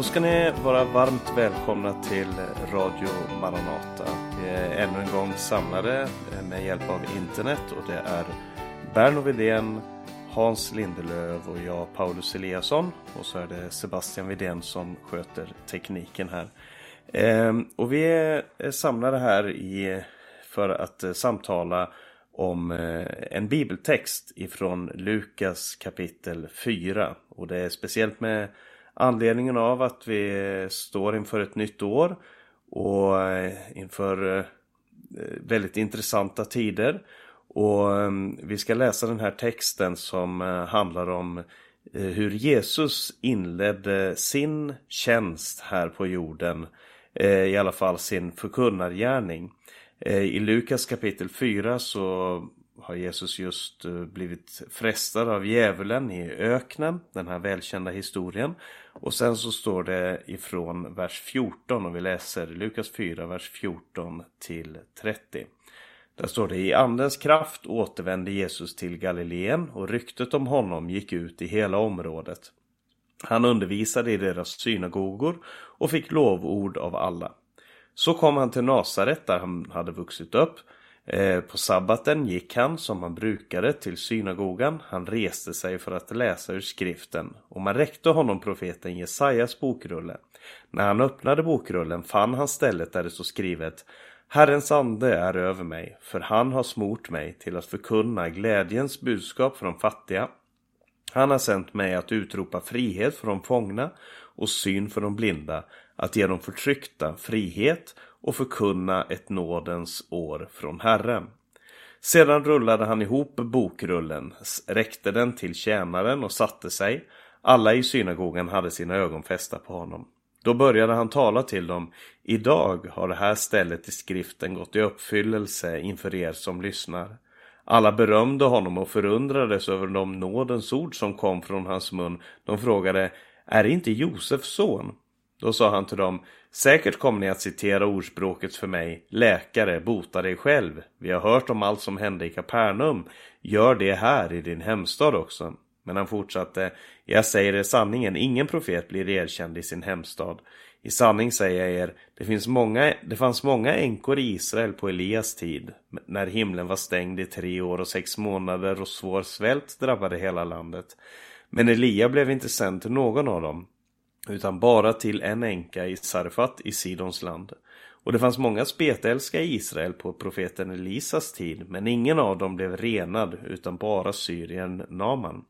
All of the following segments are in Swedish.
Då ska ni vara varmt välkomna till Radio Maranata. Vi är ännu en gång samlade med hjälp av internet och det är Berno Widén, Hans Lindelöv och jag Paulus Eliasson. Och så är det Sebastian Widén som sköter tekniken här. Ehm, och vi är samlade här i, för att eh, samtala om eh, en bibeltext ifrån Lukas kapitel 4. Och det är speciellt med anledningen av att vi står inför ett nytt år och eh, inför eh, väldigt intressanta tider. Och ehm, vi ska läsa den här texten som eh, handlar om hur Jesus inledde sin tjänst här på jorden. I alla fall sin förkunnargärning. I Lukas kapitel 4 så har Jesus just eh, blivit frestad av djävulen i öknen, den här välkända historien. Och sen så står det ifrån vers 14 och vi läser Lukas 4, vers 14 till 30. Där står det i andens kraft återvände Jesus till Galileen och ryktet om honom gick ut i hela området. Han undervisade i deras synagogor och fick lovord av alla. Så kom han till Nasaret där han hade vuxit upp. Eh, på sabbaten gick han som han brukade till synagogan. Han reste sig för att läsa ur skriften och man räckte honom profeten Jesajas bokrulle. När han öppnade bokrullen fann han stället där det stod skrivet Herrens ande är över mig, för han har smort mig till att förkunna glädjens budskap för de fattiga. Han har sänt mig att utropa frihet för de fångna och syn för de blinda, att ge de förtryckta frihet och förkunna ett nådens år från Herren. Sedan rullade han ihop bokrullen, räckte den till tjänaren och satte sig. Alla i synagogan hade sina ögon fästa på honom. Då började han tala till dem. Idag har det här stället i skriften gått i uppfyllelse inför er som lyssnar. Alla berömde honom och förundrades över de nådens ord som kom från hans mun. De frågade, är det inte Josefs son? Då sa han till dem, säkert kommer ni att citera ordspråket för mig, läkare, bota dig själv. Vi har hört om allt som hände i Kapernaum, gör det här i din hemstad också. Men han fortsatte, jag säger er sanningen, ingen profet blir erkänd i sin hemstad. I sanning säger jag er, det, finns många, det fanns många änkor i Israel på Elias tid, när himlen var stängd i tre år och sex månader och svår svält drabbade hela landet. Men Elia blev inte sänd till någon av dem, utan bara till en änka i Sarfat i Sidons land. Och det fanns många spetälska i Israel på profeten Elisas tid, men ingen av dem blev renad, utan bara syrien Naman.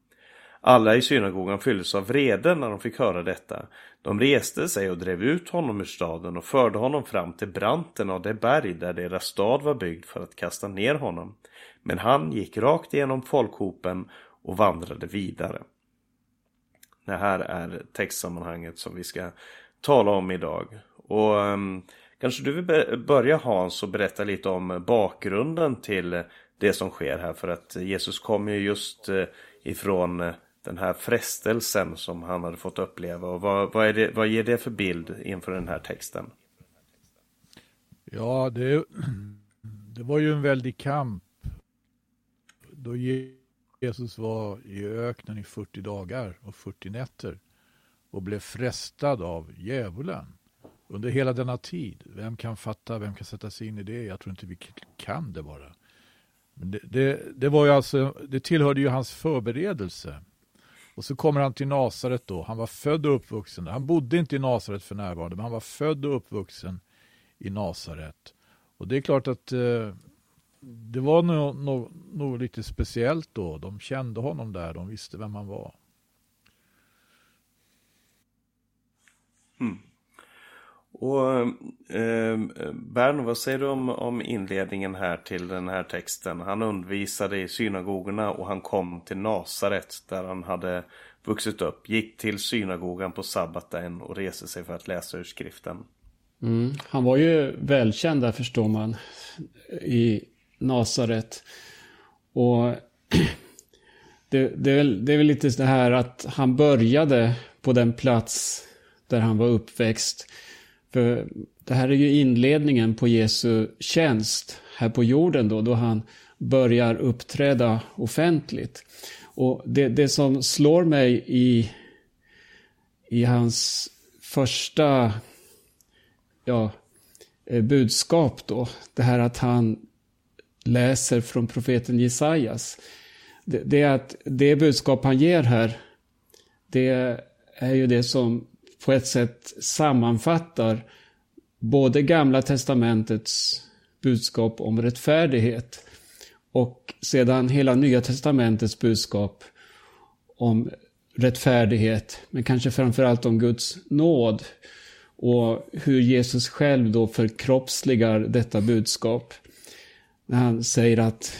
Alla i synagogan fylldes av vrede när de fick höra detta. De reste sig och drev ut honom ur staden och förde honom fram till branten av det berg där deras stad var byggd för att kasta ner honom. Men han gick rakt igenom folkhopen och vandrade vidare. Det här är textsammanhanget som vi ska tala om idag. Och um, kanske du vill börja Hans och berätta lite om bakgrunden till det som sker här. För att Jesus kom ju just uh, ifrån eh, den här frestelsen som han hade fått uppleva. Och vad, vad, är det, vad ger det för bild inför den här texten? Ja, det, det var ju en väldig kamp. Då Jesus var i öknen i 40 dagar och 40 nätter och blev frestad av djävulen under hela denna tid. Vem kan fatta, vem kan sätta sig in i det? Jag tror inte vi kan det bara. Men det, det, det var ju alltså, det tillhörde ju hans förberedelse. Och så kommer han till Nasaret då. Han var född och uppvuxen. Han bodde inte i Nasaret för närvarande, men han var född och uppvuxen i Nasaret. Och det är klart att eh, det var nog, nog, nog, lite speciellt då. De kände honom där, de visste vem han var. Mm. Och eh, Bern, vad säger du om, om inledningen här till den här texten? Han undervisade i synagogorna och han kom till Nasaret där han hade vuxit upp. Gick till synagogan på sabbaten och reste sig för att läsa ur skriften. Mm. Han var ju välkänd där förstår man i Nasaret. Och det, det, är väl, det är väl lite det här att han började på den plats där han var uppväxt. För det här är ju inledningen på Jesu tjänst här på jorden då, då han börjar uppträda offentligt. Och det, det som slår mig i, i hans första ja, eh, budskap då. Det här att han läser från profeten Jesajas. Det, det är att det budskap han ger här, det är ju det som på ett sätt sammanfattar både Gamla Testamentets budskap om rättfärdighet och sedan hela Nya Testamentets budskap om rättfärdighet, men kanske framförallt om Guds nåd och hur Jesus själv då förkroppsligar detta budskap. När han säger att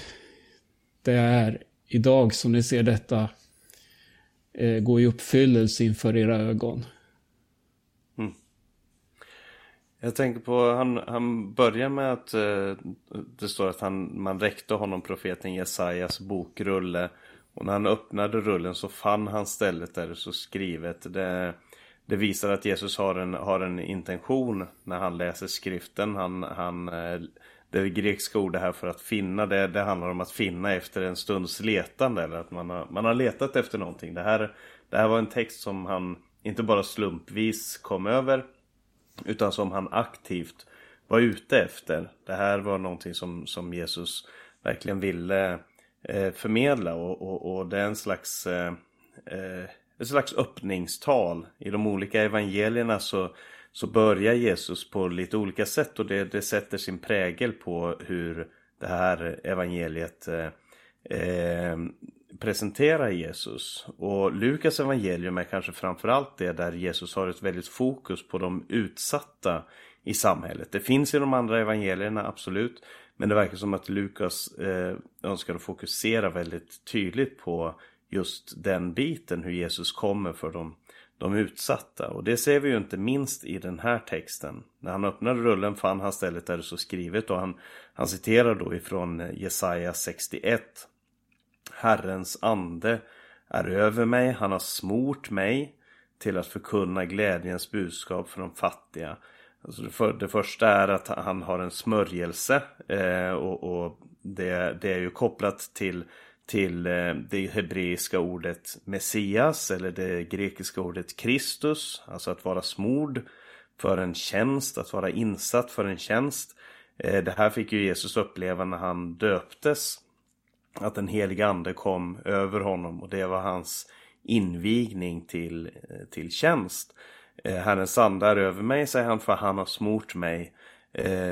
det är idag som ni ser detta eh, gå i uppfyllelse inför era ögon. Mm. Jag tänker på, han, han börjar med att eh, det står att han, man räckte honom profeten Jesajas bokrulle och när han öppnade rullen så fann han stället där det så skrivet. Det, det visar att Jesus har en, har en intention när han läser skriften. Han, han, eh, det grekiska ordet här för att finna, det, det handlar om att finna efter en stunds letande. Eller att man har, man har letat efter någonting. Det här, det här var en text som han inte bara slumpvis kom över. Utan som han aktivt var ute efter. Det här var någonting som, som Jesus verkligen ville eh, förmedla. Och, och, och, det är en slags, eh, eh ett slags öppningstal. I de olika evangelierna så, så börjar Jesus på lite olika sätt. Och det, det sätter sin prägel på hur det här evangeliet eh, presenterar Jesus. Och Lukas evangelium är kanske framförallt det där Jesus har ett väldigt fokus på de utsatta i samhället. Det finns i de andra evangelierna, absolut. Men det verkar som att Lukas eh, önskar att fokusera väldigt tydligt på just den biten, hur Jesus kommer för de, de utsatta. Och det ser vi ju inte minst i den här texten. När han öppnade rullen fann han stället där det så skrivet och han, han citerar då ifrån eh, Jesaja 61. Herrens ande är över mig, han har smort mig till att förkunna glädjens budskap för de fattiga. Alltså det, för, det första är att han har en smörjelse eh, och, och det, det, är ju kopplat till, till eh, det hebreiska ordet Messias eller det grekiska ordet Kristus. Alltså att vara smord för en tjänst, att vara insatt för en tjänst. Eh, det här fick ju Jesus uppleva när han döptes. Att den heliga ande kom över honom och det var hans invigning till, eh, till tjänst. Herrens ande är över mig, säger han, för han har smort mig.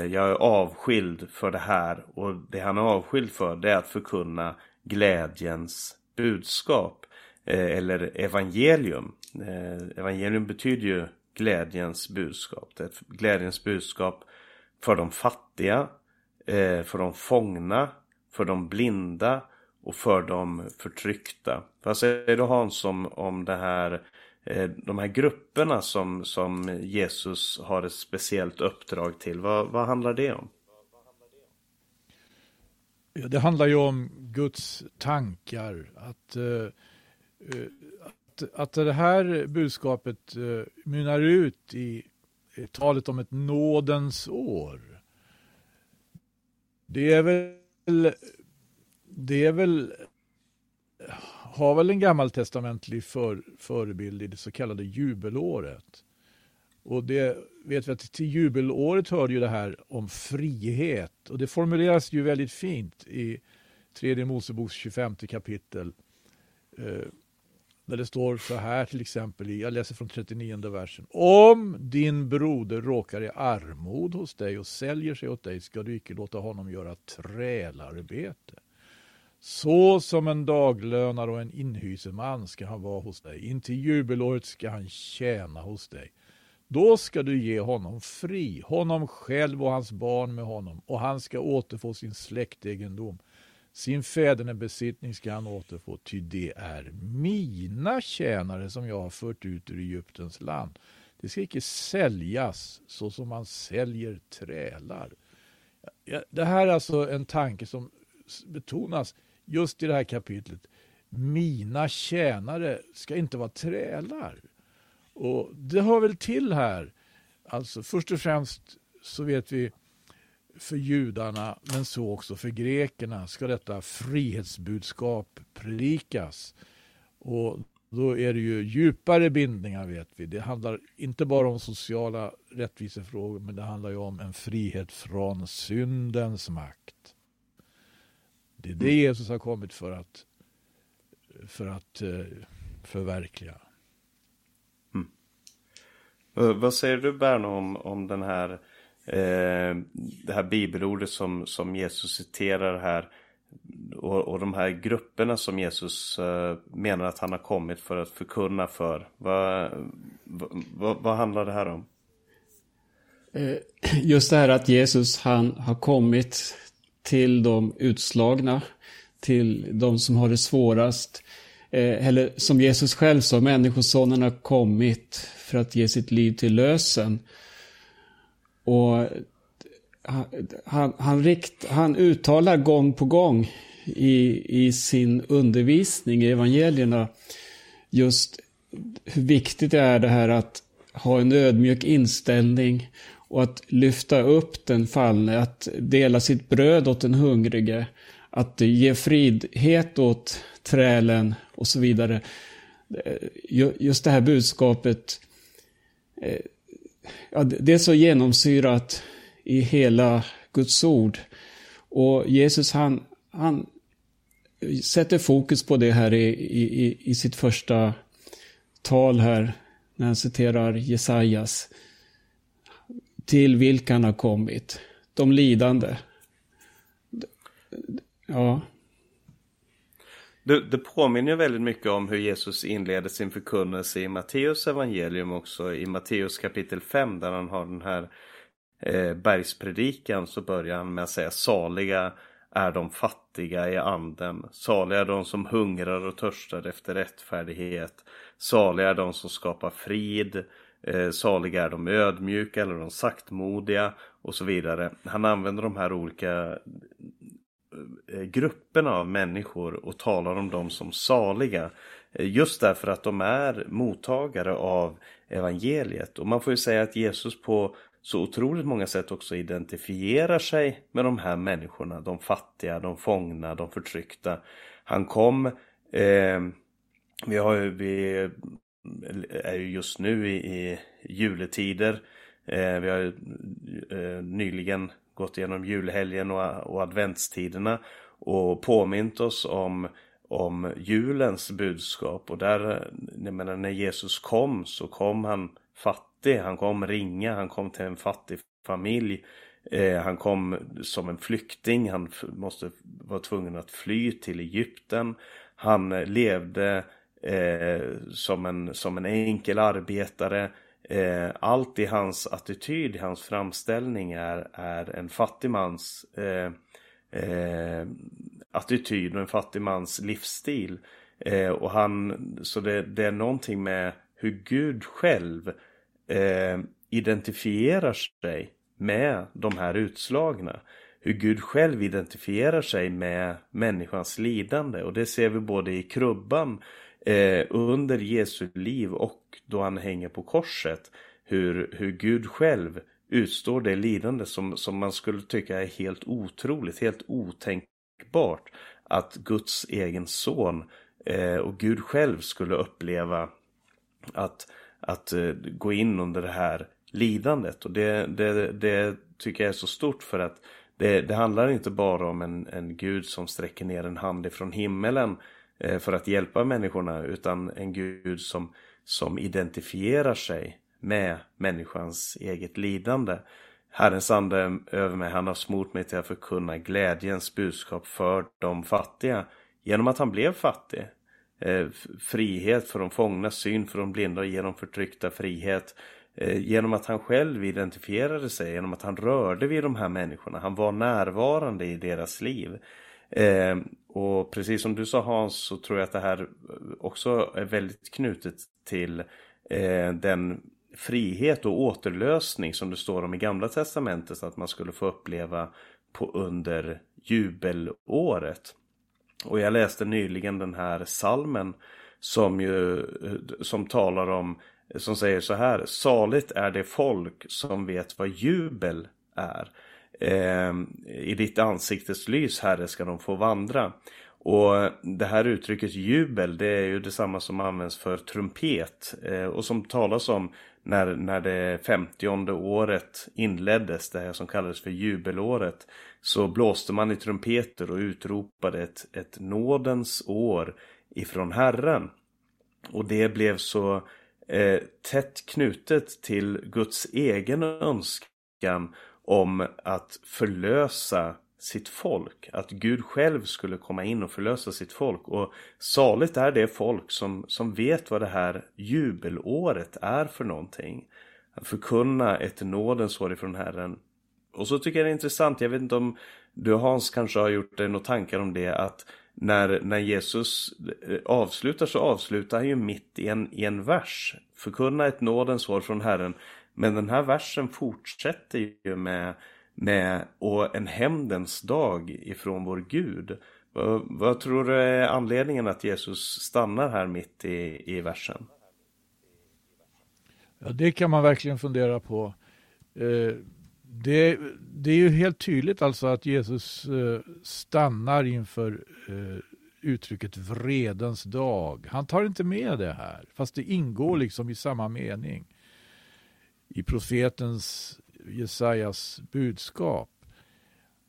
Jag är avskild för det här och det han är avskild för det är att förkunna glädjens budskap. Eh, eller evangelium. Eh, evangelium betyder ju glädjens budskap. Det är ett glädjens budskap för de fattiga, eh, för de fångna, för de blinda och för de förtryckta. Vad säger du Hans om, om det här, de här grupperna som, som Jesus har ett speciellt uppdrag till? Vad, vad handlar det om? Ja, det handlar ju om Guds tankar. Att, eh, eh, att, att det här budskapet eh, mynnar ut i talet om ett nådens år. Det är väl det är väl har väl en gammaltestamentlig för, förebild i det så kallade jubelåret. Och det vet vi att till jubelåret hörde ju det här om frihet och det formuleras ju väldigt fint i tredje Moseboks 25 kapitel. Eh, där det står så här till exempel, jag läser från 39 versen. Om din broder råkar i armod hos dig och säljer sig åt dig ska du icke låta honom göra trälarbete. Så som en daglönare och en inhyseman ska han vara hos dig. Intill jubelåret ska han tjäna hos dig. Då ska du ge honom fri, honom själv och hans barn med honom, och han ska återfå sin släktegendom. Sin fädernebesittning ska han återfå, ty det är mina tjänare som jag har fört ut ur Egyptens land. Det ska icke säljas så som man säljer trälar. Det här är alltså en tanke som betonas just i det här kapitlet. Mina tjänare ska inte vara trälar. Och det hör väl till här. Alltså först och främst så vet vi för judarna, men så också för grekerna, ska detta frihetsbudskap predikas. Och då är det ju djupare bindningar vet vi. Det handlar inte bara om sociala rättvisefrågor men det handlar ju om en frihet från syndens makt. Det är det mm. Jesus har kommit för att, för att uh, förverkliga. Eh, vad säger du Berno om, om den här, eh, det här bibelordet som, som Jesus citerar här? och, och de här grupperna som Jesus eh, menar att han har kommit för att förkunna för. Vad, vad, vad handlar det här om? Eh, just det här att Jesus han har kommit till de utslagna, till de som har det svårast. Eh, eller som Jesus själv sa, Människosonen har kommit för att ge sitt liv till lösen. Och han, han, rikt, han uttalar gång på gång i, i sin undervisning i evangelierna just hur viktigt det är det här att ha en ödmjuk inställning och att lyfta upp den fallne, att dela sitt bröd åt den hungrige, att ge fridhet åt trälen och så vidare. Eh, just det här budskapet, eh, det är så genomsyrat i hela Guds ord. Och Jesus han, han sätter fokus på det här i, i, i sitt första tal här när han citerar Jesajas. Till vilka han har kommit. De lidande. Ja. Det, det påminner väldigt mycket om hur Jesus inleder sin förkunnelse i Matteus evangelium också. I Matteus kapitel 5 där han har den här eh, bergspredikan så börjar han med att säga saliga är de fattiga i anden. Saliga är de som hungrar och törstar efter rättfärdighet. Saliga är de som skapar frid. Eh, saliga är de ödmjuka eller de saktmodiga och så vidare. Han använder de här olika Eh, grupperna av människor och talar om dem som saliga. Eh, just därför att de är mottagare av evangeliet. Och man får ju säga att Jesus på så otroligt många sätt också identifierar sig med de här människorna. De fattiga, de fångna, de förtryckta. Han kom, eh, vi, har ju, vi är ju just nu i, i juletider. Eh, vi har eh, nyligen gått igenom julhelgen och, och adventstiderna och påmint oss om om julens budskap och där, jag menar när Jesus kom så kom han fattig. Han kom ringa, han kom till en fattig familj. Eh, han kom som en flykting, han måste vara tvungen att fly till Egypten. Han levde eh, som, en, som en enkel arbetare. Eh, allt i hans attityd, i hans framställning är, är en fattig mans eh, eh, attityd och en fattig mans livsstil. Eh, och han, så det, det är någonting med hur Gud själv eh, identifierar sig med de här utslagna. Hur Gud själv identifierar sig med människans lidande och det ser vi både i krubban eh, under Jesu liv och då han hänger på korset. Hur, hur Gud själv utstår det lidande som, som man skulle tycka är helt otroligt, helt otänkbart. Att Guds egen son eh, och Gud själv skulle uppleva att att eh, gå in under det här lidandet. Och det, det, det tycker jag är så stort för att det, det handlar inte bara om en, en gud som sträcker ner en hand ifrån himmelen eh, Eh, för att hjälpa människorna utan en gud som, som identifierar sig med människans eget lidande. Herrens ande över mig, han har smort mig till att förkunna glädjens budskap för de fattiga genom att han blev fattig. Eh, frihet för de fångna, syn för de blinda och genom förtryckta frihet. Eh, genom att han själv identifierade sig, genom att han rörde vid de här människorna. Han var närvarande i deras liv. Eh, och precis som du sa Hans så tror jag att det här också är väldigt knutet till eh, den frihet och återlösning som det står om i Gamla Testamentet att man skulle få uppleva på under jubelåret. Och jag läste nyligen den här salmen som ju eh, som talar om som säger så här Saligt är det folk som vet vad jubel är. Ehm, I ditt ansiktes lys herre ska de få vandra. Och det här uttrycket jubel det är ju detsamma som används för trumpet eh, och som talas om när, när det femtionde året inleddes, det här som kallades för jubelåret, så blåste man i trumpeter och utropade ett, ett nådens år ifrån Herren. Och det blev så eh, tätt knutet till Guds egen önskan om att förlösa sitt folk. Att Gud själv skulle komma in och förlösa sitt folk. Och saligt är det folk som, som vet vad det här jubelåret är för någonting. Att förkunna ett nådens år ifrån Herren. Och så tycker jag det är intressant, jag vet inte om du Hans kanske har gjort dig några tankar om det att när, när Jesus eh, avslutar så avslutar han ju mitt i en, i en vers. Förkunna ett nådens år från Herren. Men den här versen fortsätter ju med med och en hämndens dag ifrån vår Gud. Vad, vad, tror du är anledningen att Jesus stannar här mitt i, i versen? Ja, det kan man verkligen fundera på. Eh, det, det, är ju helt tydligt alltså att Jesus eh, stannar inför eh, uttrycket vredens dag. Han tar inte med det här, fast det ingår liksom i samma mening. I profetens Jesajas budskap.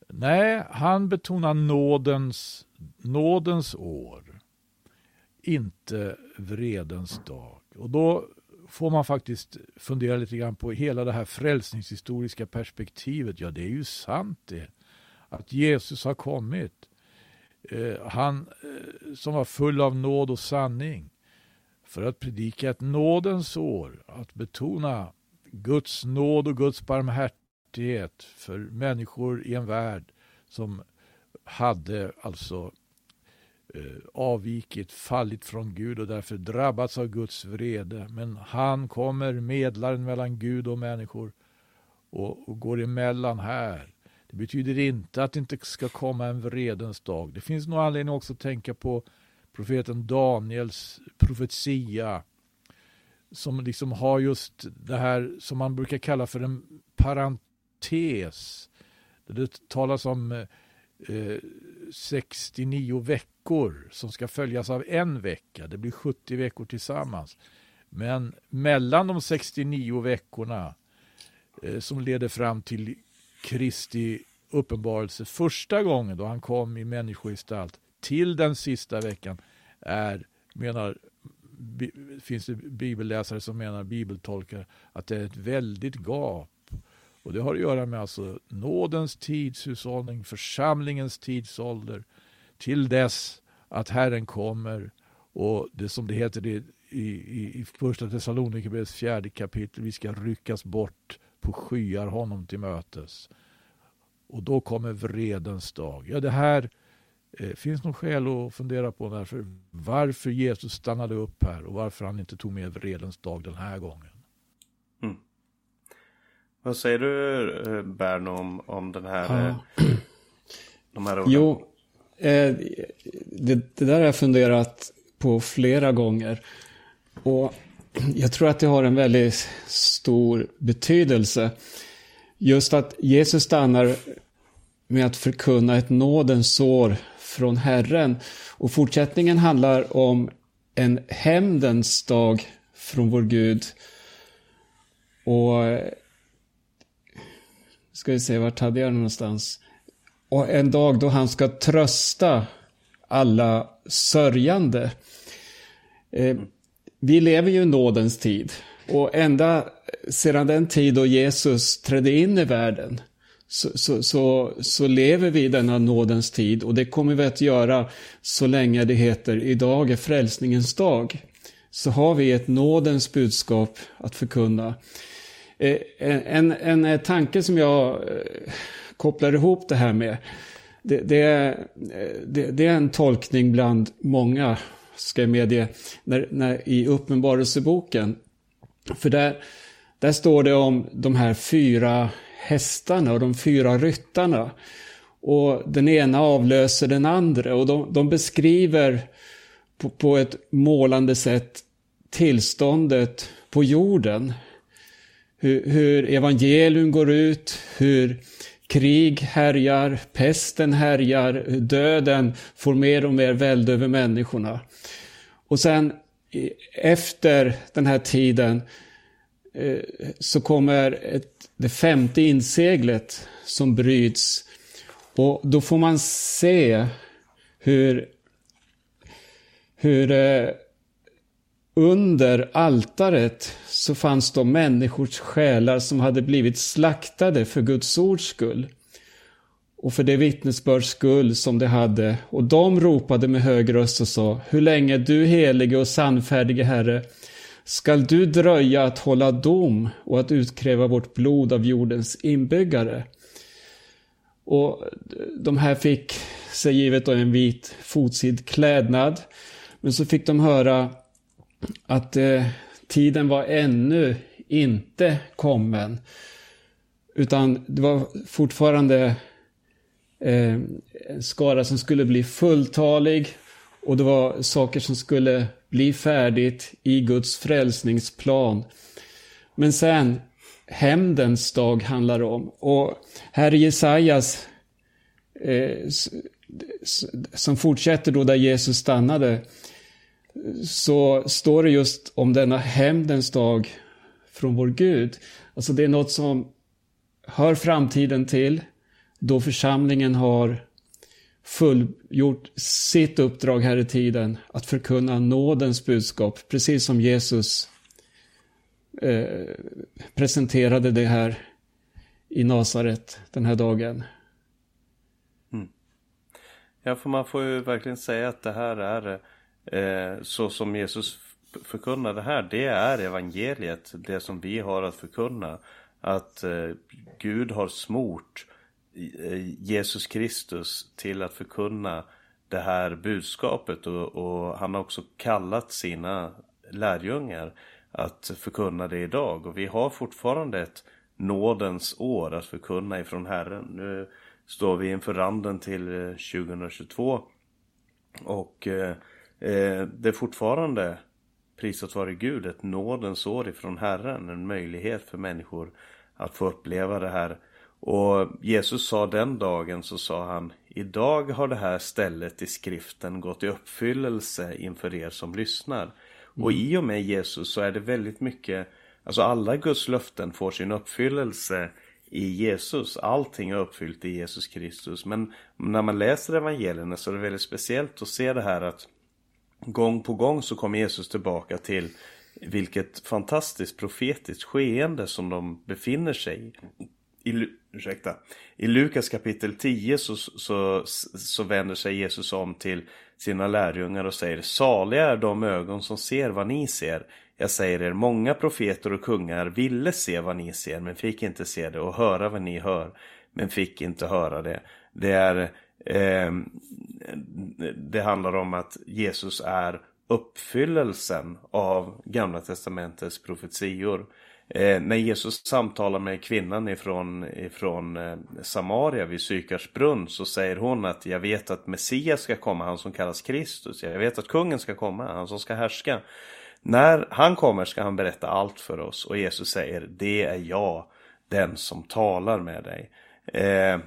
Nej, han betonar nådens, nådens år, inte vredens dag. Och då får man faktiskt fundera lite grann på hela det här frälsningshistoriska perspektivet. Ja, det är ju sant det. Att Jesus har kommit. Eh, han eh, som var full av nåd och sanning. För att predika ett nådens år. Att betona Guds nåd och Guds barmhärtighet för människor i en värld som hade alltså eh, avvikit, fallit från Gud och därför drabbats av Guds vrede. Men han kommer, medlaren mellan Gud och människor och, och går emellan här. Det betyder inte att det inte ska komma en vredens dag. Det finns nog anledning också att tänka på profeten Daniels profetia som liksom har just det här som man brukar kalla för en parentes. Det talas om eh, 69 veckor som ska följas av en vecka. Det blir 70 veckor tillsammans. Men mellan de 69 veckorna eh, som leder fram till Kristi uppenbarelse första gången då han kom i människogestalt till den sista veckan är, menar finns det bibelläsare som menar, bibeltolkare, att det är ett väldigt gap. Och det har att göra med alltså nådens tidshushållning, församlingens tidsålder, till dess att Herren kommer och det som det heter i, i, i första Thessalonikerbrevets fjärde kapitel, vi ska ryckas bort på skyar honom till mötes. Och då kommer vredens dag. Ja, det här eh, finns nog skäl att fundera på därför, varför Jesus stannade upp här och varför han inte tog med vredens dag den här gången. Mm. Vad säger du eh, Berno om, om den här, ja. eh, de här orden? Jo, eh, det, det där har jag funderat på flera gånger. Och jag tror att det har en väldigt stor betydelse. Just att Jesus stannar med att förkunna ett nådens år från Herren. Och fortsättningen handlar om en hämndens dag från vår Gud. Och ska vi se, vart hade jag någonstans? Och en dag då han ska trösta alla sörjande. Eh, vi lever ju i nådens tid. Och ända sedan den tid då Jesus trädde in i världen så, så, så, så, lever vi i denna nådens tid och det kommer vi att göra så länge det heter idag är frälsningens dag. Så har vi ett nådens budskap att förkunna. Eh, en, en, en tanke som jag eh, kopplar ihop det här med, det, det, är, eh, det, det är en tolkning bland många, ska jag medge, när, när, i Uppenbarelseboken. För där, där står det om de här fyra hästarna och de fyra ryttarna. Och den ena avlöser den andra och de, de beskriver på, på ett målande sätt tillståndet på jorden. Hur, hur evangelium går ut, hur krig härjar, pesten härjar, döden får mer och mer välde över människorna. Och sen efter den här tiden eh, så kommer ett, det femte inseglet som bryts. Och då får man se hur, hur eh, under altaret så fanns då människors själar som hade blivit slaktade för Guds ords skull. Och för det vittnesbörds skull som de hade. Och de ropade med hög röst och sa, hur länge du helige och sannfärdige Herre, skall du dröja att hålla dom och att utkräva vårt blod av jordens inbyggare? Och de här fick sig givet då en vit fotsid klädnad. Men så fick de höra att eh, tiden var ännu inte kommen. Utan det var fortfarande eh, en skara som skulle bli fulltalig och det var saker som skulle bli färdigt i Guds frälsningsplan. Men sen, hämndens dag handlar det om. Och här i Jesajas, eh, som fortsätter då där Jesus stannade, så står det just om denna hämndens dag från vår Gud. Alltså det är något som hör framtiden till, då församlingen har fullgjort sitt uppdrag här i tiden, att förkunna nådens budskap, precis som Jesus eh, presenterade det här i Nasaret den här dagen. Mm. Ja, för man får ju verkligen säga att det här är eh, så som Jesus förkunnar det här, det är evangeliet, det som vi har att förkunna. Att eh, Gud har smort eh, Eh, Jesus Kristus till att förkunna det här budskapet och, och, han har också kallat sina lärjungar att förkunna det idag. Och vi har fortfarande ett nådens år att förkunna ifrån Herren. Nu står vi inför randen till eh, 2022 och eh, Eh, det är fortfarande, prisat vare Gud, ett nådens år ifrån Herren. En möjlighet för människor att få uppleva det här. Och Jesus sa den dagen så sa han Idag har det här stället i skriften gått i uppfyllelse inför er som lyssnar. Mm. Och i och med Jesus så är det väldigt mycket Alltså alla Guds löften får sin uppfyllelse i Jesus. Allting är uppfyllt i Jesus Kristus. Men när man läser evangelierna så är det väldigt speciellt att se det här att gång på gång så kommer Jesus tillbaka till vilket fantastiskt profetiskt skeende som de befinner sig i. I, ursäkta, I Lukas kapitel 10 så, så, så vänder sig Jesus om till sina lärjungar och säger Saliga är de ögon som ser vad ni ser. Jag säger er, många profeter och kungar ville se vad ni ser men fick inte se det och höra vad ni hör men fick inte höra det. Det är Eh, det handlar om att Jesus är uppfyllelsen av Gamla Testamentets profetior. Eh, när Jesus samtalar med kvinnan ifrån, ifrån eh, Samaria vid Sykars brunn så säger hon att jag vet att Messias ska komma, han som kallas Kristus. Jag vet att kungen ska komma, han som ska härska. När han kommer ska han berätta allt för oss och Jesus säger det är jag, den som talar med dig. Eh,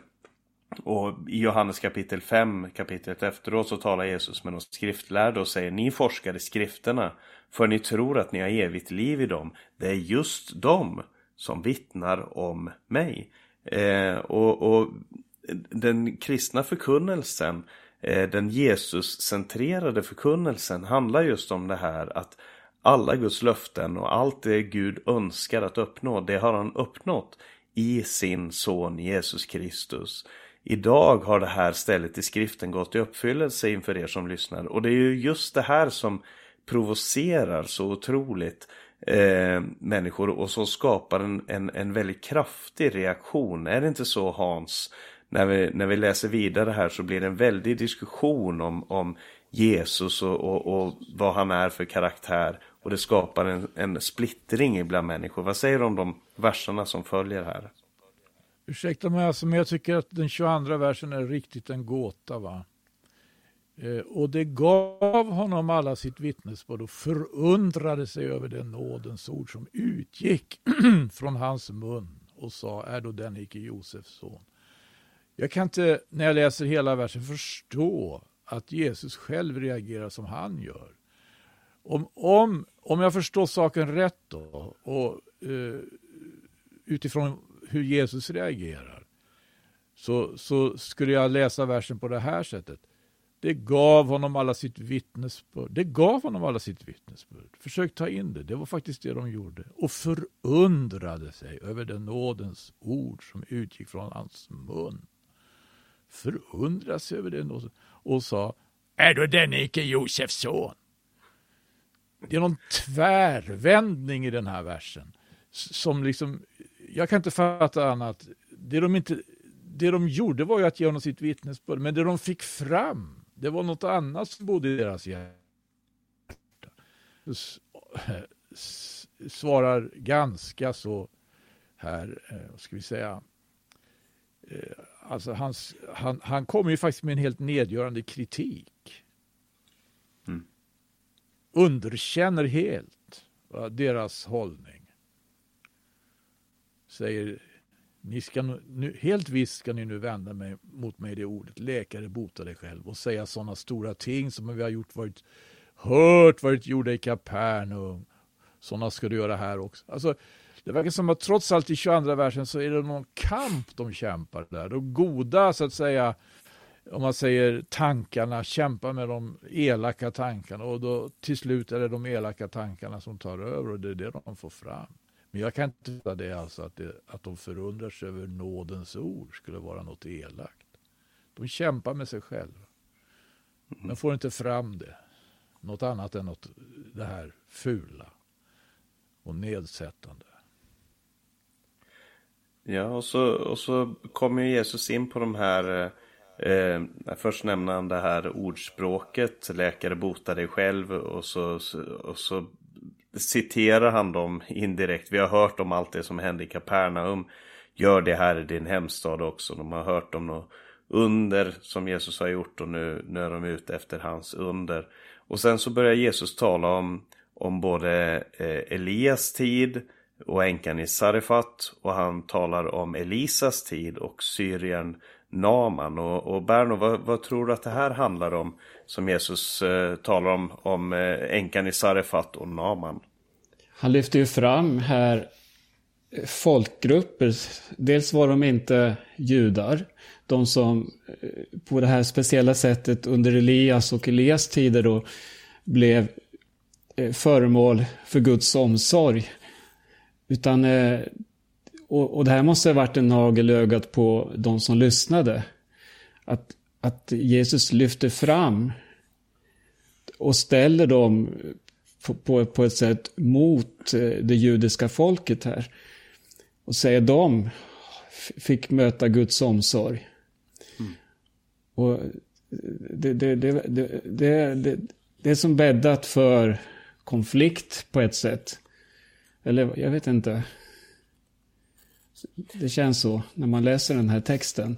och i Johannes kapitel 5, kapitlet efteråt, så talar Jesus med de skriftlärda och säger Ni forskar i skrifterna, för ni tror att ni har evigt liv i dem. Det är just de som vittnar om mig. Eh, och, och, den kristna förkunnelsen, eh, den Jesus-centrerade förkunnelsen handlar just om det här att alla Guds löften och allt det Gud önskar att uppnå, det har han uppnått i sin son Jesus Kristus. Idag har det här stället i skriften gått i uppfyllelse inför er som lyssnar. Och det är ju just det här som provocerar så otroligt eh, människor och som skapar en, en, en väldigt kraftig reaktion. Är det inte så Hans? När vi, när vi läser vidare här så blir det en väldig diskussion om, om Jesus och, och, och vad han är för karaktär. Och det skapar en, en splittring bland människor. Vad säger du om de verserna som följer här? Ursäkta mig, alltså, men jag tycker att den 22 versen är riktigt en gåta. va? Eh, och det gav honom alla sitt vittnesbörd och förundrade sig över den nådens ord som utgick från hans mun och sa, är då den icke Josefs son? Jag kan inte, när jag läser hela versen, förstå att Jesus själv reagerar som han gör. Om, om, om jag förstår saken rätt då, och eh, utifrån hur Jesus reagerar, så, så skulle jag läsa versen på det här sättet. Det gav honom alla sitt vittnesbörd. Det gav honom alla sitt vittnesbörd. Försök ta in det. Det var faktiskt det de gjorde. Och förundrade sig över den nådens ord som utgick från hans mun. Förundrade sig över det nådens och sa Är då den icke Josefs son? Det är någon tvärvändning i den här versen. Som liksom, jag kan inte fatta annat. Det de, inte, det de gjorde var ju att ge honom sitt vittnesbörd. Men det de fick fram det var något annat som bodde i deras hjärta. Svarar ganska så här, eh, vad ska vi säga, eh, alltså hans, han, han kommer ju faktiskt med en helt nedgörande kritik. Mm. Underkänner helt deras hållning. Säger ni ska nu, helt visst ska ni nu vända mig, mot mig det ordet, läkare bota dig själv och säga sådana stora ting som vi har gjort, varit, hört varit gjorda i Kapernaum. Sådana ska du göra här också. Alltså, det verkar som att trots allt i 22 versen så är det någon kamp de kämpar där. De goda, så att säga, om man säger tankarna, kämpar med de elaka tankarna och då till slut är det de elaka tankarna som tar över och det är det de får fram. Men jag kan inte tycka det alltså att, det, att de förundrar sig över nådens ord skulle vara något elakt. De kämpar med sig själva. Mm. Men får inte fram det. Något annat än något, det här fula och nedsättande. Ja, och så, och så kommer Jesus in på de här Eh, först nämner han det här ordspråket, läkare bota dig själv och så, och så citerar han dem indirekt. Vi har hört om allt det som hände i Kapernaum. Gör det här i din hemstad också. De har hört om något under som Jesus har gjort och nu, nu är de ute efter hans under. Och sen så börjar Jesus tala om, om både eh, Elias tid och änkan i Sarifat. och han talar om Elisas tid och Syrien Naman. Och, och Berno, vad, vad, tror du att det här handlar om? Som Jesus eh, talar om, om eh, änkan i Sarefat och Naman. Han lyfter ju fram här eh, folkgrupper. Dels var de inte judar. De som eh, på det här speciella sättet under Elias och Elias tider då blev eh, föremål för Guds omsorg. Utan och, och det här måste ha varit en nagel ögat på de som lyssnade. Att, att Jesus lyfter fram och ställer dem på, på, på ett sätt mot eh, det judiska folket här. Och säger de fick möta Guds omsorg. Mm. Och det, det, det, det, det, det, det är som bäddat för konflikt på ett sätt. Eller jag vet inte. Det känns så när man läser den här texten.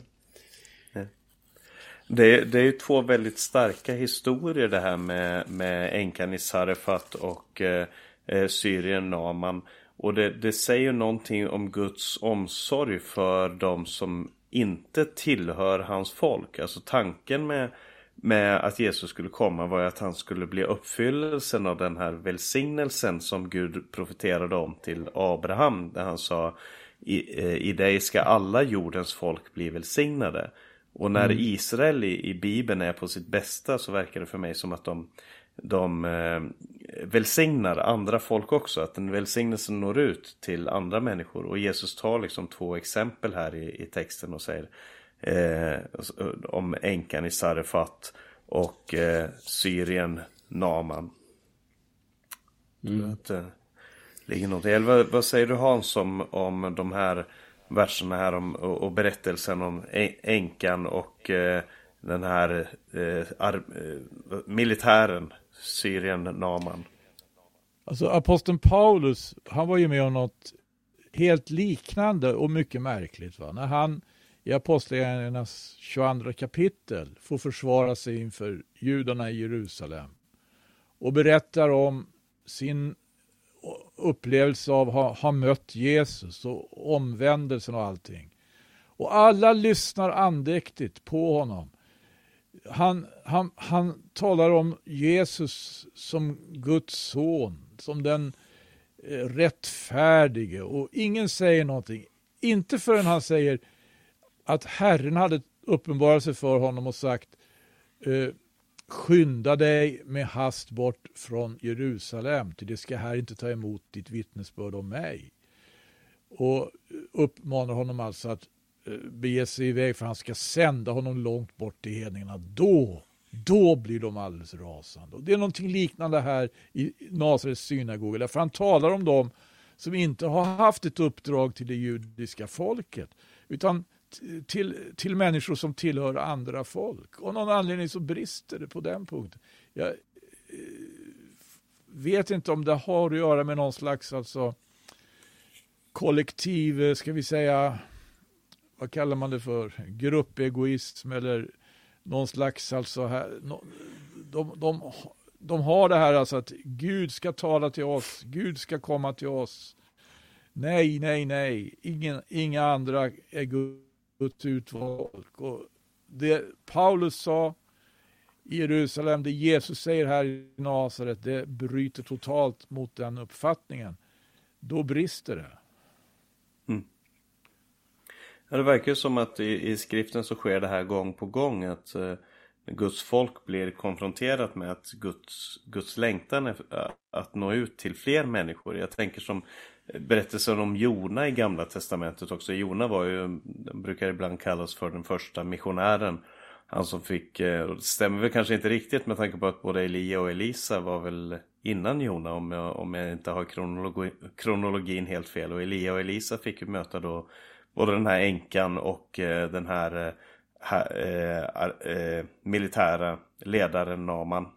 Det, det är ju två väldigt starka historier det här med, med änkan i Sarefat och eh, eh Syrien Naman. Och det, det säger någonting om Guds omsorg för de som inte tillhör hans folk. Alltså tanken med, med att Jesus skulle komma var ju att han skulle bli uppfyllelsen av den här välsignelsen som Gud profeterade om till Abraham. Där han sa i, eh, i dig ska alla jordens folk bli välsignade. Och när mm. Israel i, i Bibeln är på sitt bästa så verkar det för mig som att de, de eh, välsignar andra folk också. Att den välsignelsen når ut till andra människor. Och Jesus tar liksom två exempel här i, i texten och säger eh, om änkan i Sarefat och eh, Syrien Naman. Mm. Att, eh, ligger. Vad, vad säger du Hans om, om de här verserna här om, och, och berättelsen om änkan och eh, den här eh, ar, eh, militären, Syrien, Naman. Alltså aposteln Paulus, han var ju med om något helt liknande och mycket märkligt. Va? När han i Apostlagärningarnas 22 kapitel får försvara sig inför judarna i Jerusalem och berättar om sin upplevelse av att ha, ha mött Jesus och omvändelsen och allting. Och alla lyssnar andäktigt på honom. Han, han, han talar om Jesus som Guds son, som den eh, rättfärdige och ingen säger någonting. Inte förrän han säger att Herren hade uppenbarat sig för honom och sagt eh, skynda dig med hast bort från Jerusalem, till det ska här inte ta emot ditt vittnesbörd om mig. Och uppmanar honom alltså att eh, bege sig iväg för han ska sända honom långt bort till hedningarna. Då, då blir de alldeles rasande. Och det är någonting liknande här i Nasarets synagoga, därför han talar om dem som inte har haft ett uppdrag till det judiska folket, utan till, till människor som tillhör andra folk. Och någon anledning så brister det på den punkten. Jag eh, vet inte om det har att göra med någon slags alltså, kollektiv, eh, ska vi säga, vad kallar man det för, gruppegoism eller någon slags, alltså, här, de, de, de har det här alltså att Gud ska tala till oss, Gud ska komma till oss. Nej, nej, nej, Ingen, inga andra är Guds utvalg. Och det Paulus sa i Jerusalem, det Jesus säger här i Nasaret, det bryter totalt mot den uppfattningen. Då brister det. Mm. Ja, det verkar som att i, i, skriften så sker det här gång på gång att eh, Guds folk blir konfronterat med att Guds, Guds längtan är att nå ut till fler människor. Jag tänker som berättelsen om Jona i gamla testamentet också. Jona var ju, den brukar ibland kallas för den första missionären. Han som fick, eh, och det stämmer väl kanske inte riktigt med tanke på att både Elia och Elisa var väl innan Jona om jag, om jag inte har kronologi, kronologin helt fel. Och Elia och Elisa fick ju möta då både den här änkan och eh, den här, eh, här eh, eh, militära ledaren Naman.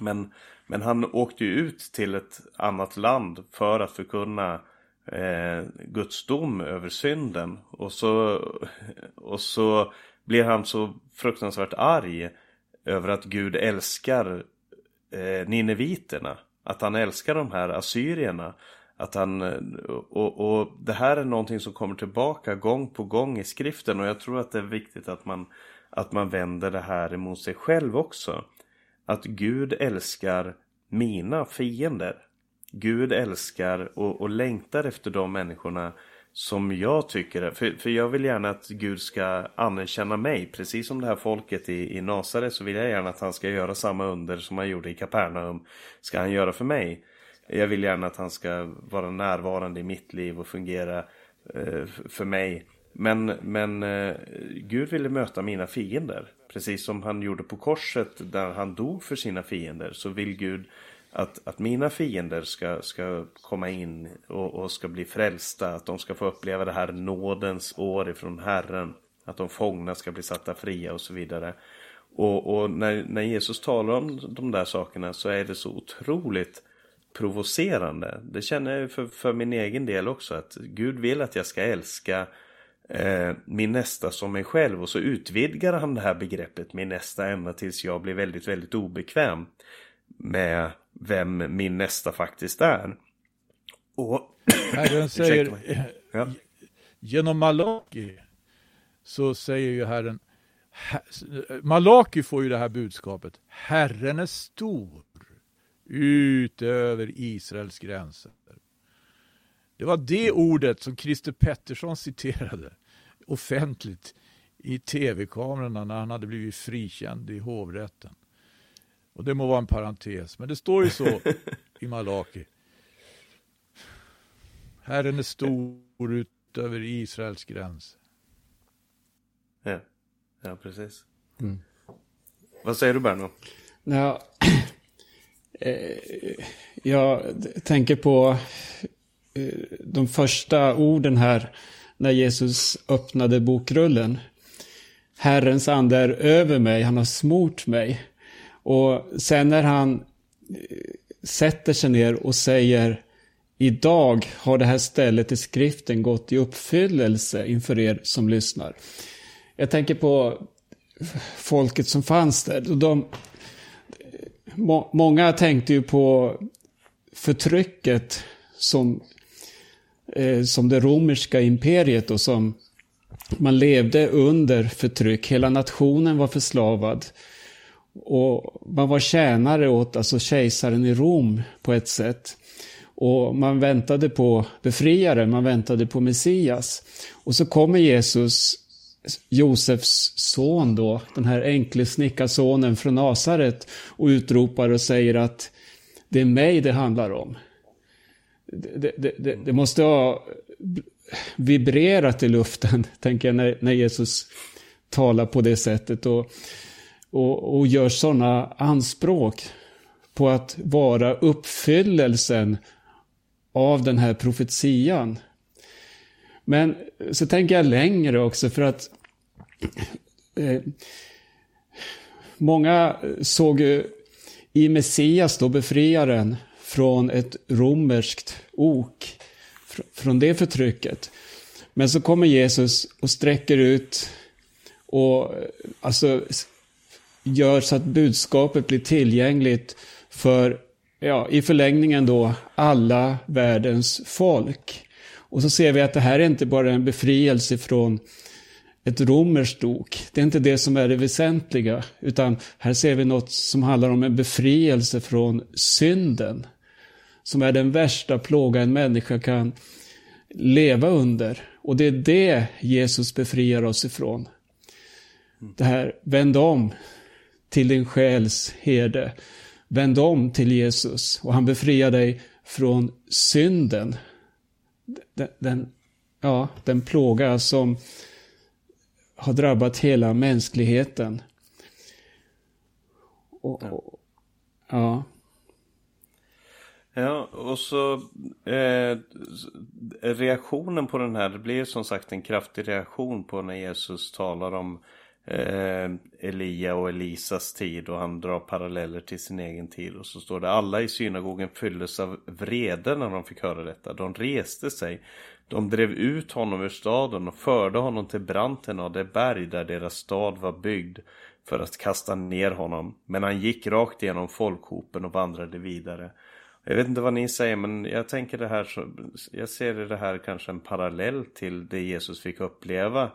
Men men han åkte ju ut till ett annat land för att förkunna eh, Guds dom över synden. Och så, och så blir han så fruktansvärt arg över att Gud älskar eh, nineviterna. Att han älskar de här assyrierna. Att han, och, och det här är någonting som kommer tillbaka gång på gång i skriften och jag tror att det är viktigt att man, att man vänder det här emot sig själv också att Gud älskar mina fiender. Gud älskar och, och längtar efter de människorna som jag tycker, för, för jag vill gärna att Gud ska anerkänna mig. Precis som det här folket i, i Nasaret så vill jag gärna att han ska göra samma under som han gjorde i Kapernaum. Ska han göra för mig. Jag vill gärna att han ska vara närvarande i mitt liv och fungera eh, för mig. Men, men eh, Gud ville möta mina fiender. Precis som han gjorde på korset där han dog för sina fiender. Så vill Gud att, att mina fiender ska, ska komma in och, och ska bli frälsta. Att de ska få uppleva det här nådens år ifrån Herren. Att de fångna ska bli satta fria och så vidare. Och, och när, när Jesus talar om de där sakerna så är det så otroligt provocerande. Det känner jag för, för min egen del också. Att Gud vill att jag ska älska eh, min nästa som mig själv och så utvidgar han det här begreppet min nästa ända tills jag blir väldigt, väldigt obekväm med vem min nästa faktiskt är. Och... Herren säger, ja. genom Malaki så säger ju Herren, Malaki får ju det här budskapet, Herren är stor utöver Israels gränser. Det var det ordet som Christer Pettersson citerade offentligt i tv-kamerorna när han hade blivit frikänd i hovrätten. Och det må vara en parentes, men det står ju så i Malaki. Herren är stor ut över Israels gräns. Ja, ja precis. Mm. Vad säger du Berno? Ja, Eh, jag tänker på eh, de första orden här när Jesus öppnade bokrullen. Herrens ande är över mig, han har smort mig. Och sen när han eh, sätter sig ner och säger Idag har det här stället i skriften gått i uppfyllelse inför er som lyssnar. Jag tänker på folket som fanns där. De, må, många tänkte ju på förtrycket som, eh, som det romerska imperiet och som man levde under förtryck. Hela nationen var förslavad. Och man var tjänare åt alltså kejsaren i Rom på ett sätt. Och man väntade på befriare, man väntade på Messias. Och så kommer Jesus, Josefs son då, den här enkle snickarsonen från Nasaret och utropar och säger att det är mig det handlar om. Det, det, det, det måste ha vibrerat i luften, tänker jag, när, när Jesus talar på det sättet och, och, och gör sådana anspråk på att vara uppfyllelsen av den här profetian. Men så tänker jag längre också för att eh, många såg i Messias då befriaren från ett romerskt ok, från det förtrycket. Men så kommer Jesus och sträcker ut och eh, alltså gör så att budskapet blir tillgängligt för, ja, i förlängningen då, alla världens folk. Och så ser vi att det här är inte bara en befrielse från ett romerskt ok. Det är inte det som är det väsentliga, utan här ser vi något som handlar om en befrielse från synden. Som är den värsta plåga en människa kan leva under. Och det är det Jesus befriar oss ifrån. Det här, vänd om till din själs herde. Vänd om till Jesus och han befriar dig från synden. Den, den, ja, den plåga som har drabbat hela mänskligheten. Och, och, ja. Ja, och så eh, reaktionen på den här, det blir som sagt en kraftig reaktion på när Jesus talar om eh, Elia och Elisas tid och han drar paralleller till sin egen tid. Och så står det alla i synagogen fylldes av vrede när de fick höra detta. De reste sig. De drev ut honom ur staden och förde honom till branten av det berg där deras stad var byggd för att kasta ner honom. Men han gick rakt igenom folkhopen och vandrade vidare. Jag vet inte vad ni säger men jag tänker det här så, jag ser det här kanske en parallell till det Jesus fick uppleva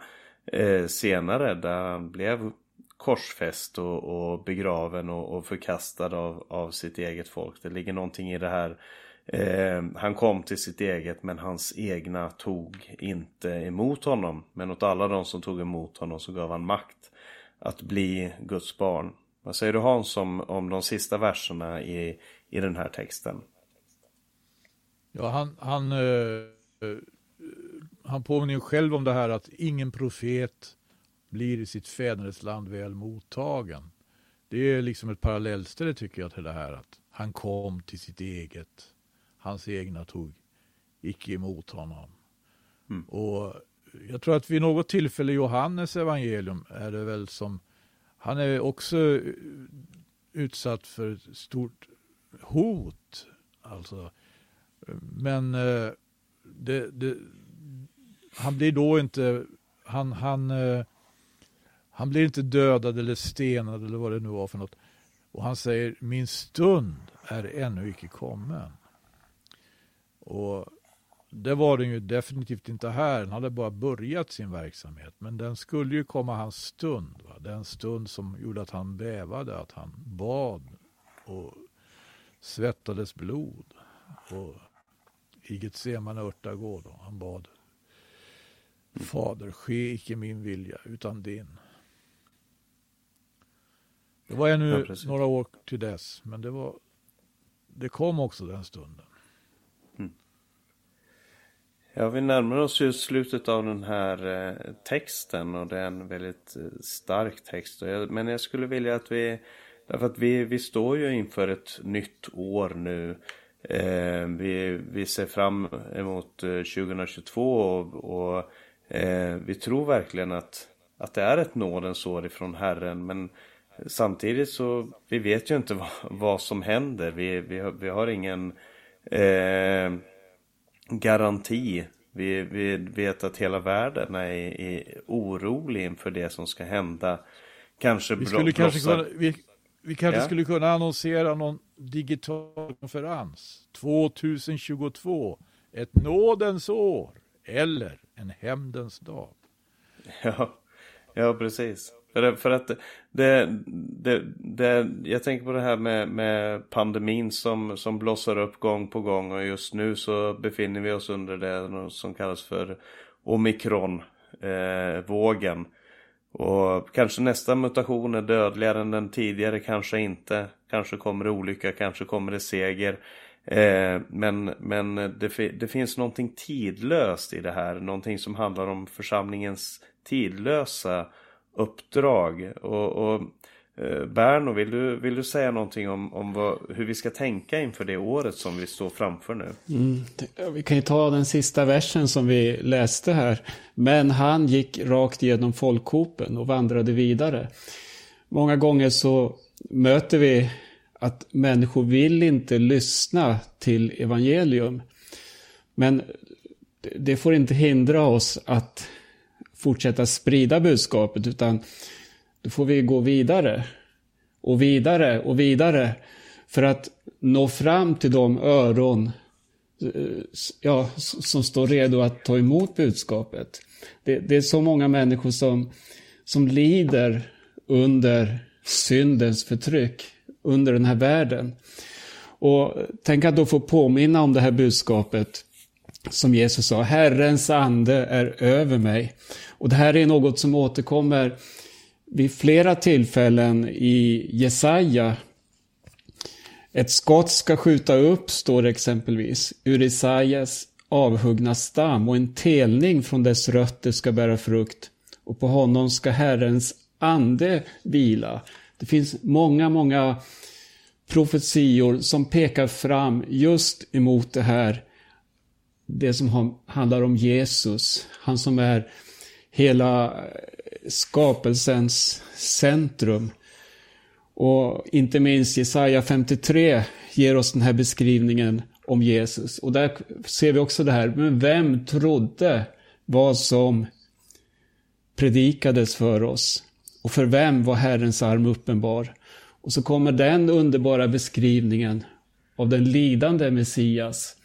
eh, senare där han blev korsfäst och, och begraven och, och, förkastad av, av sitt eget folk. Det ligger någonting i det här. Eh, han kom till sitt eget men hans egna tog inte emot honom. Men åt alla de som tog emot honom så gav han makt att bli Guds barn. Vad säger du Hans om, om de sista verserna i, i den här texten? Ja, han, han, eh, eh han påminner ju själv om det här att ingen profet blir i sitt fädernesland väl mottagen. Det är liksom ett parallellställe tycker jag till det här att han kom till sitt eget. Hans egna tog icke emot honom. Mm. Och jag tror att vid något tillfälle i Johannes evangelium är det väl som han är också utsatt för ett stort hot. Alltså, men eh, det, det, han blir då inte, han, han, eh, han blir inte dödad eller stenad eller vad det nu var för något. Och han säger, min stund är ännu icke kommen. Och det var den ju definitivt inte här. Han hade bara börjat sin verksamhet. Men den skulle ju komma hans stund. Va? Den stund som gjorde att han bävade, att han bad och svettades blod. Och i Getsemane örtagård. Han bad Fader, ske icke min vilja utan din. Det var ännu ja, några år till dess, men det, var, det kom också den stunden. Ja, vi närmar oss ju slutet av den här eh, texten och det är en väldigt eh, stark text. Men jag skulle vilja att vi, därför att vi, vi står ju inför ett nytt år nu. Eh, vi, vi ser fram emot eh, 2022 och, och eh, vi tror verkligen att, att det är ett nådens år ifrån Herren. Men samtidigt så vi vet ju inte vad, vad som händer. Vi, vi, har, vi har ingen eh, garanti. Vi, vi vet att hela världen är, är orolig inför det som ska hända. Kanske vi skulle kanske kunna, vi, vi kanske ja. skulle kunna annonsera någon digital konferens 2022. Ett nådens år eller en hämndens dag. Ja, ja precis. För, att det, det, det, jag tänker på det här med, med pandemin som, som blossar upp gång på gång och just nu så befinner vi oss under det som kallas för Omikronvågen. Eh, och kanske nästa mutation är dödligare än den tidigare, kanske inte. Kanske kommer det olycka, kanske kommer det seger. Eh, men men det, det finns någonting tidlöst i det här. Någonting som handlar om församlingens tidlösa uppdrag. Och, och eh, Berno, vill du, vill du säga någonting om, om vad, hur vi ska tänka inför det året som vi står framför nu? Mm, vi kan ju ta den sista versen som vi läste här. Men han gick rakt genom folkhopen och vandrade vidare. Många gånger så möter vi att människor vill inte lyssna till evangelium. Men det får inte hindra oss att fortsätta sprida budskapet utan då får vi gå vidare och vidare och vidare för att nå fram till de öron eh, ja, som står redo att ta emot budskapet. Det, det, är så många människor som, som lider under syndens förtryck, under den här världen. Och tänk att då få påminna om det här budskapet som Jesus sa, Herrens ande är över mig. Och det här är något som återkommer vid flera tillfällen i Jesaja. Ett skott ska skjuta upp, står det exempelvis, ur Jesajas avhuggna stam och en telning från dess rötter ska bära frukt och på honom ska Herrens ande vila. Det finns många, många profetior som pekar fram just emot det här det som handlar om Jesus. Han som är hela skapelsens centrum. Och inte minst Jesaja 53 ger oss den här beskrivningen om Jesus. Och där ser vi också det här, men vem trodde vad som predikades för oss? Och för vem var Herrens arm uppenbar? Och så kommer den underbara beskrivningen av den lidande Messias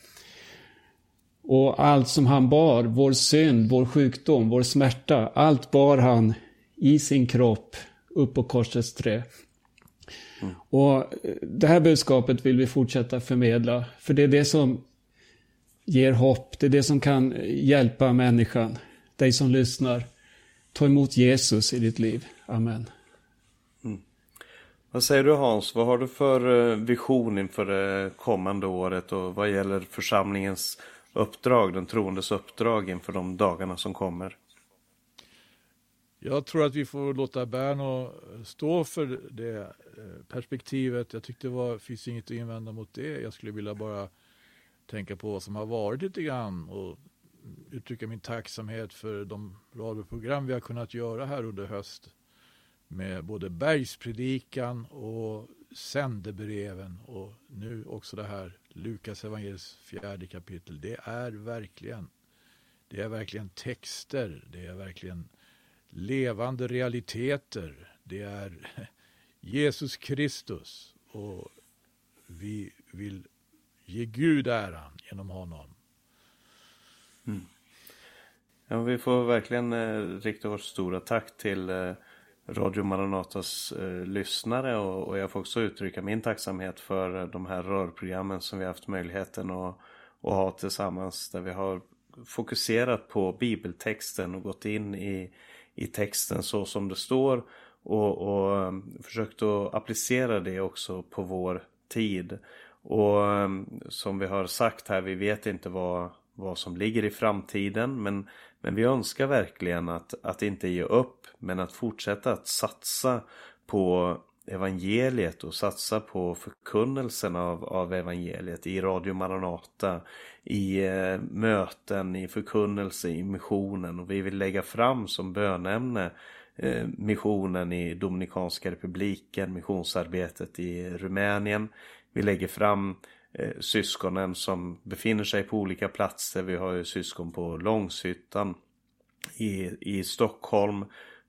och allt som han bar, vår synd, vår sjukdom, vår smärta, allt bar han i sin kropp upp på korsets trä. Mm. Och eh, det här budskapet vill vi fortsätta förmedla, för det är det som ger hopp, det är det som kan hjälpa människan, dig som lyssnar. Ta emot Jesus i ditt liv. Amen. Mm. Vad säger du Hans, vad har du för eh, vision inför det kommande året och vad gäller församlingens uppdrag, den troendes uppdrag inför de dagarna som kommer? Jag tror att vi får låta Berno stå för det eh, perspektivet. Jag tyckte det var, finns inget att invända mot det. Jag skulle vilja bara tänka på vad som har varit lite grann och uttrycka min tacksamhet för de radioprogram vi har kunnat göra här under höst med både bergspredikan och sändebreven och nu också det här Lukas evangeliets fjärde kapitel. Det är verkligen det är verkligen texter, det är verkligen levande realiteter. Det är Jesus Kristus och vi vill ge Gud äran genom honom. Mm. Ja, vi får verkligen eh, rikta vårt stora tack till eh, Radio Maranatas eh, lyssnare och, och, jag får också uttrycka min tacksamhet för eh, de här rörprogrammen som vi haft möjligheten att, att ha tillsammans där vi har fokuserat på bibeltexten och gått in i, i texten så som det står och, och eh, försökt att applicera det också på vår tid. Och eh, som vi har sagt här, vi vet inte vad, vad som ligger i framtiden men, men vi önskar verkligen att, att inte ge upp men att fortsätta att satsa på evangeliet och satsa på förkunnelsen av, av evangeliet i Radio Maranata, i eh, möten, i förkunnelse, i missionen och vi vill lägga fram som bönämne eh, missionen i Dominikanska republiken, missionsarbetet i Rumänien. Vi lägger fram eh, syskonen som befinner sig på olika platser. Vi har ju syskon på Långshyttan, i, i Stockholm,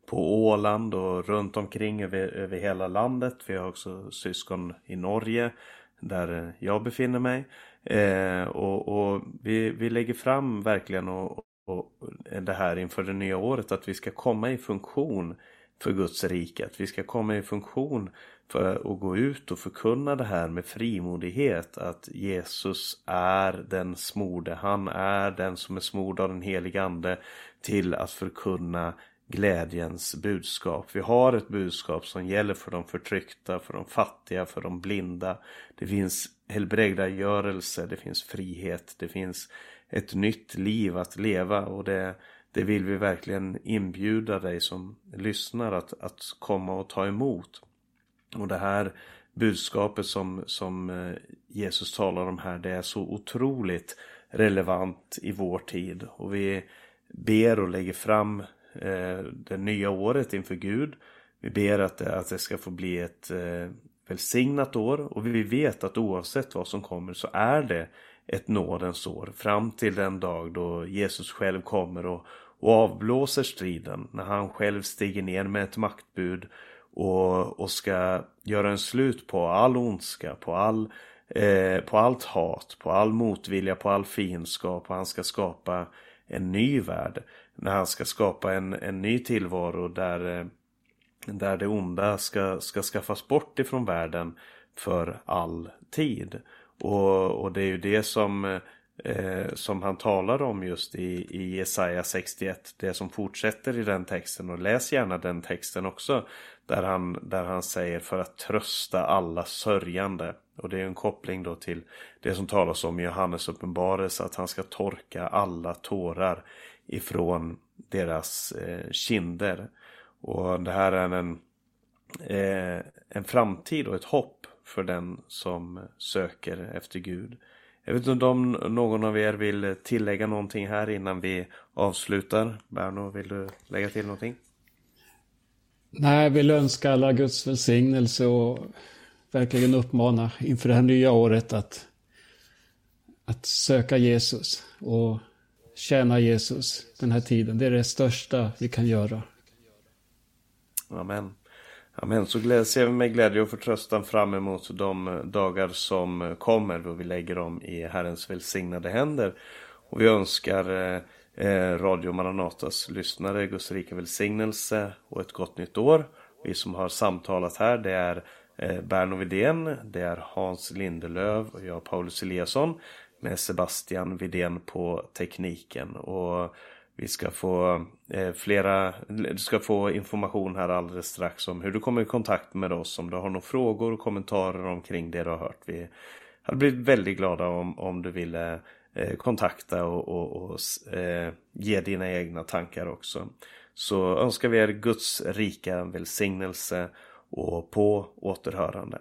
på Åland och runt omkring över, över hela landet. Vi har också syskon i Norge där eh, jag befinner mig. Eh, och, och vi, vi lägger fram verkligen och, och det här inför det nya året att vi ska komma i funktion för Guds rike. Att vi ska komma i funktion för att gå ut och förkunna det här med frimodighet. Att Jesus är den smorde. Han är den som är smord av den helige ande till att förkunna glädjens budskap. Vi har ett budskap som gäller för de förtryckta, för de fattiga, för de blinda. Det finns helbrägdagörelse, det finns frihet, det finns ett nytt liv att leva och det, det vill vi verkligen inbjuda dig som lyssnar att, att komma och ta emot. Och det här budskapet som, som eh, Jesus talar om här det är så otroligt relevant i vår tid. Och vi ber och lägger fram eh, det nya året inför Gud. Vi ber att det, att det ska få bli ett eh, välsignat år och vi vet att oavsett vad som kommer så är det ett nådens år fram till den dag då Jesus själv kommer och, och avblåser striden när han själv stiger ner med ett maktbud och, och ska göra en slut på all ondska, på, all, eh, på allt hat, på all motvilja, på all fiendskap och han ska skapa en ny värld. När han ska skapa en, en ny tillvaro där, eh, där det onda ska, ska skaffas bort ifrån världen för all tid. Och, och det är ju det som, eh, som han talar om just i, i Jesaja 61. Det som fortsätter i den texten och läs gärna den texten också. Där han, där han säger för att trösta alla sörjande. Och det är en koppling då till det som talas om i Johannes uppenbarelse. Att han ska torka alla tårar ifrån deras eh, kinder. Och det här är en, eh, en framtid och ett hopp för den som söker efter Gud. Jag vet inte om någon av er vill tillägga någonting här innan vi avslutar. Berno, vill du lägga till någonting? Nej, vill önska alla Guds välsignelse och verkligen uppmana inför det här nya året att, att söka Jesus och tjäna Jesus den här tiden. Det är det största vi kan göra. Amen. Amen. Så ser vi med glädje och förtröstan fram emot de eh, dagar som eh, kommer då vi lägger dem i Herrens välsignade händer. Och vi önskar eh Eh, Radio Maranatas lyssnare Guds rika välsignelse och ett gott nytt år. Vi som har samtalat här det är eh, Berno Vidén, det är Hans Lindelöv och jag Paulus Eliasson med Sebastian Vidén på tekniken. Och vi ska få eh, flera, du ska få information här alldeles strax om hur du kommer i kontakt med oss om du har några frågor och kommentarer omkring det du har hört. Vi hade blivit väldigt glada om, om du ville Eh, kontakta och, och, och eh, ge dina egna tankar också. Så önskar vi er Guds rika välsignelse och på återhörande.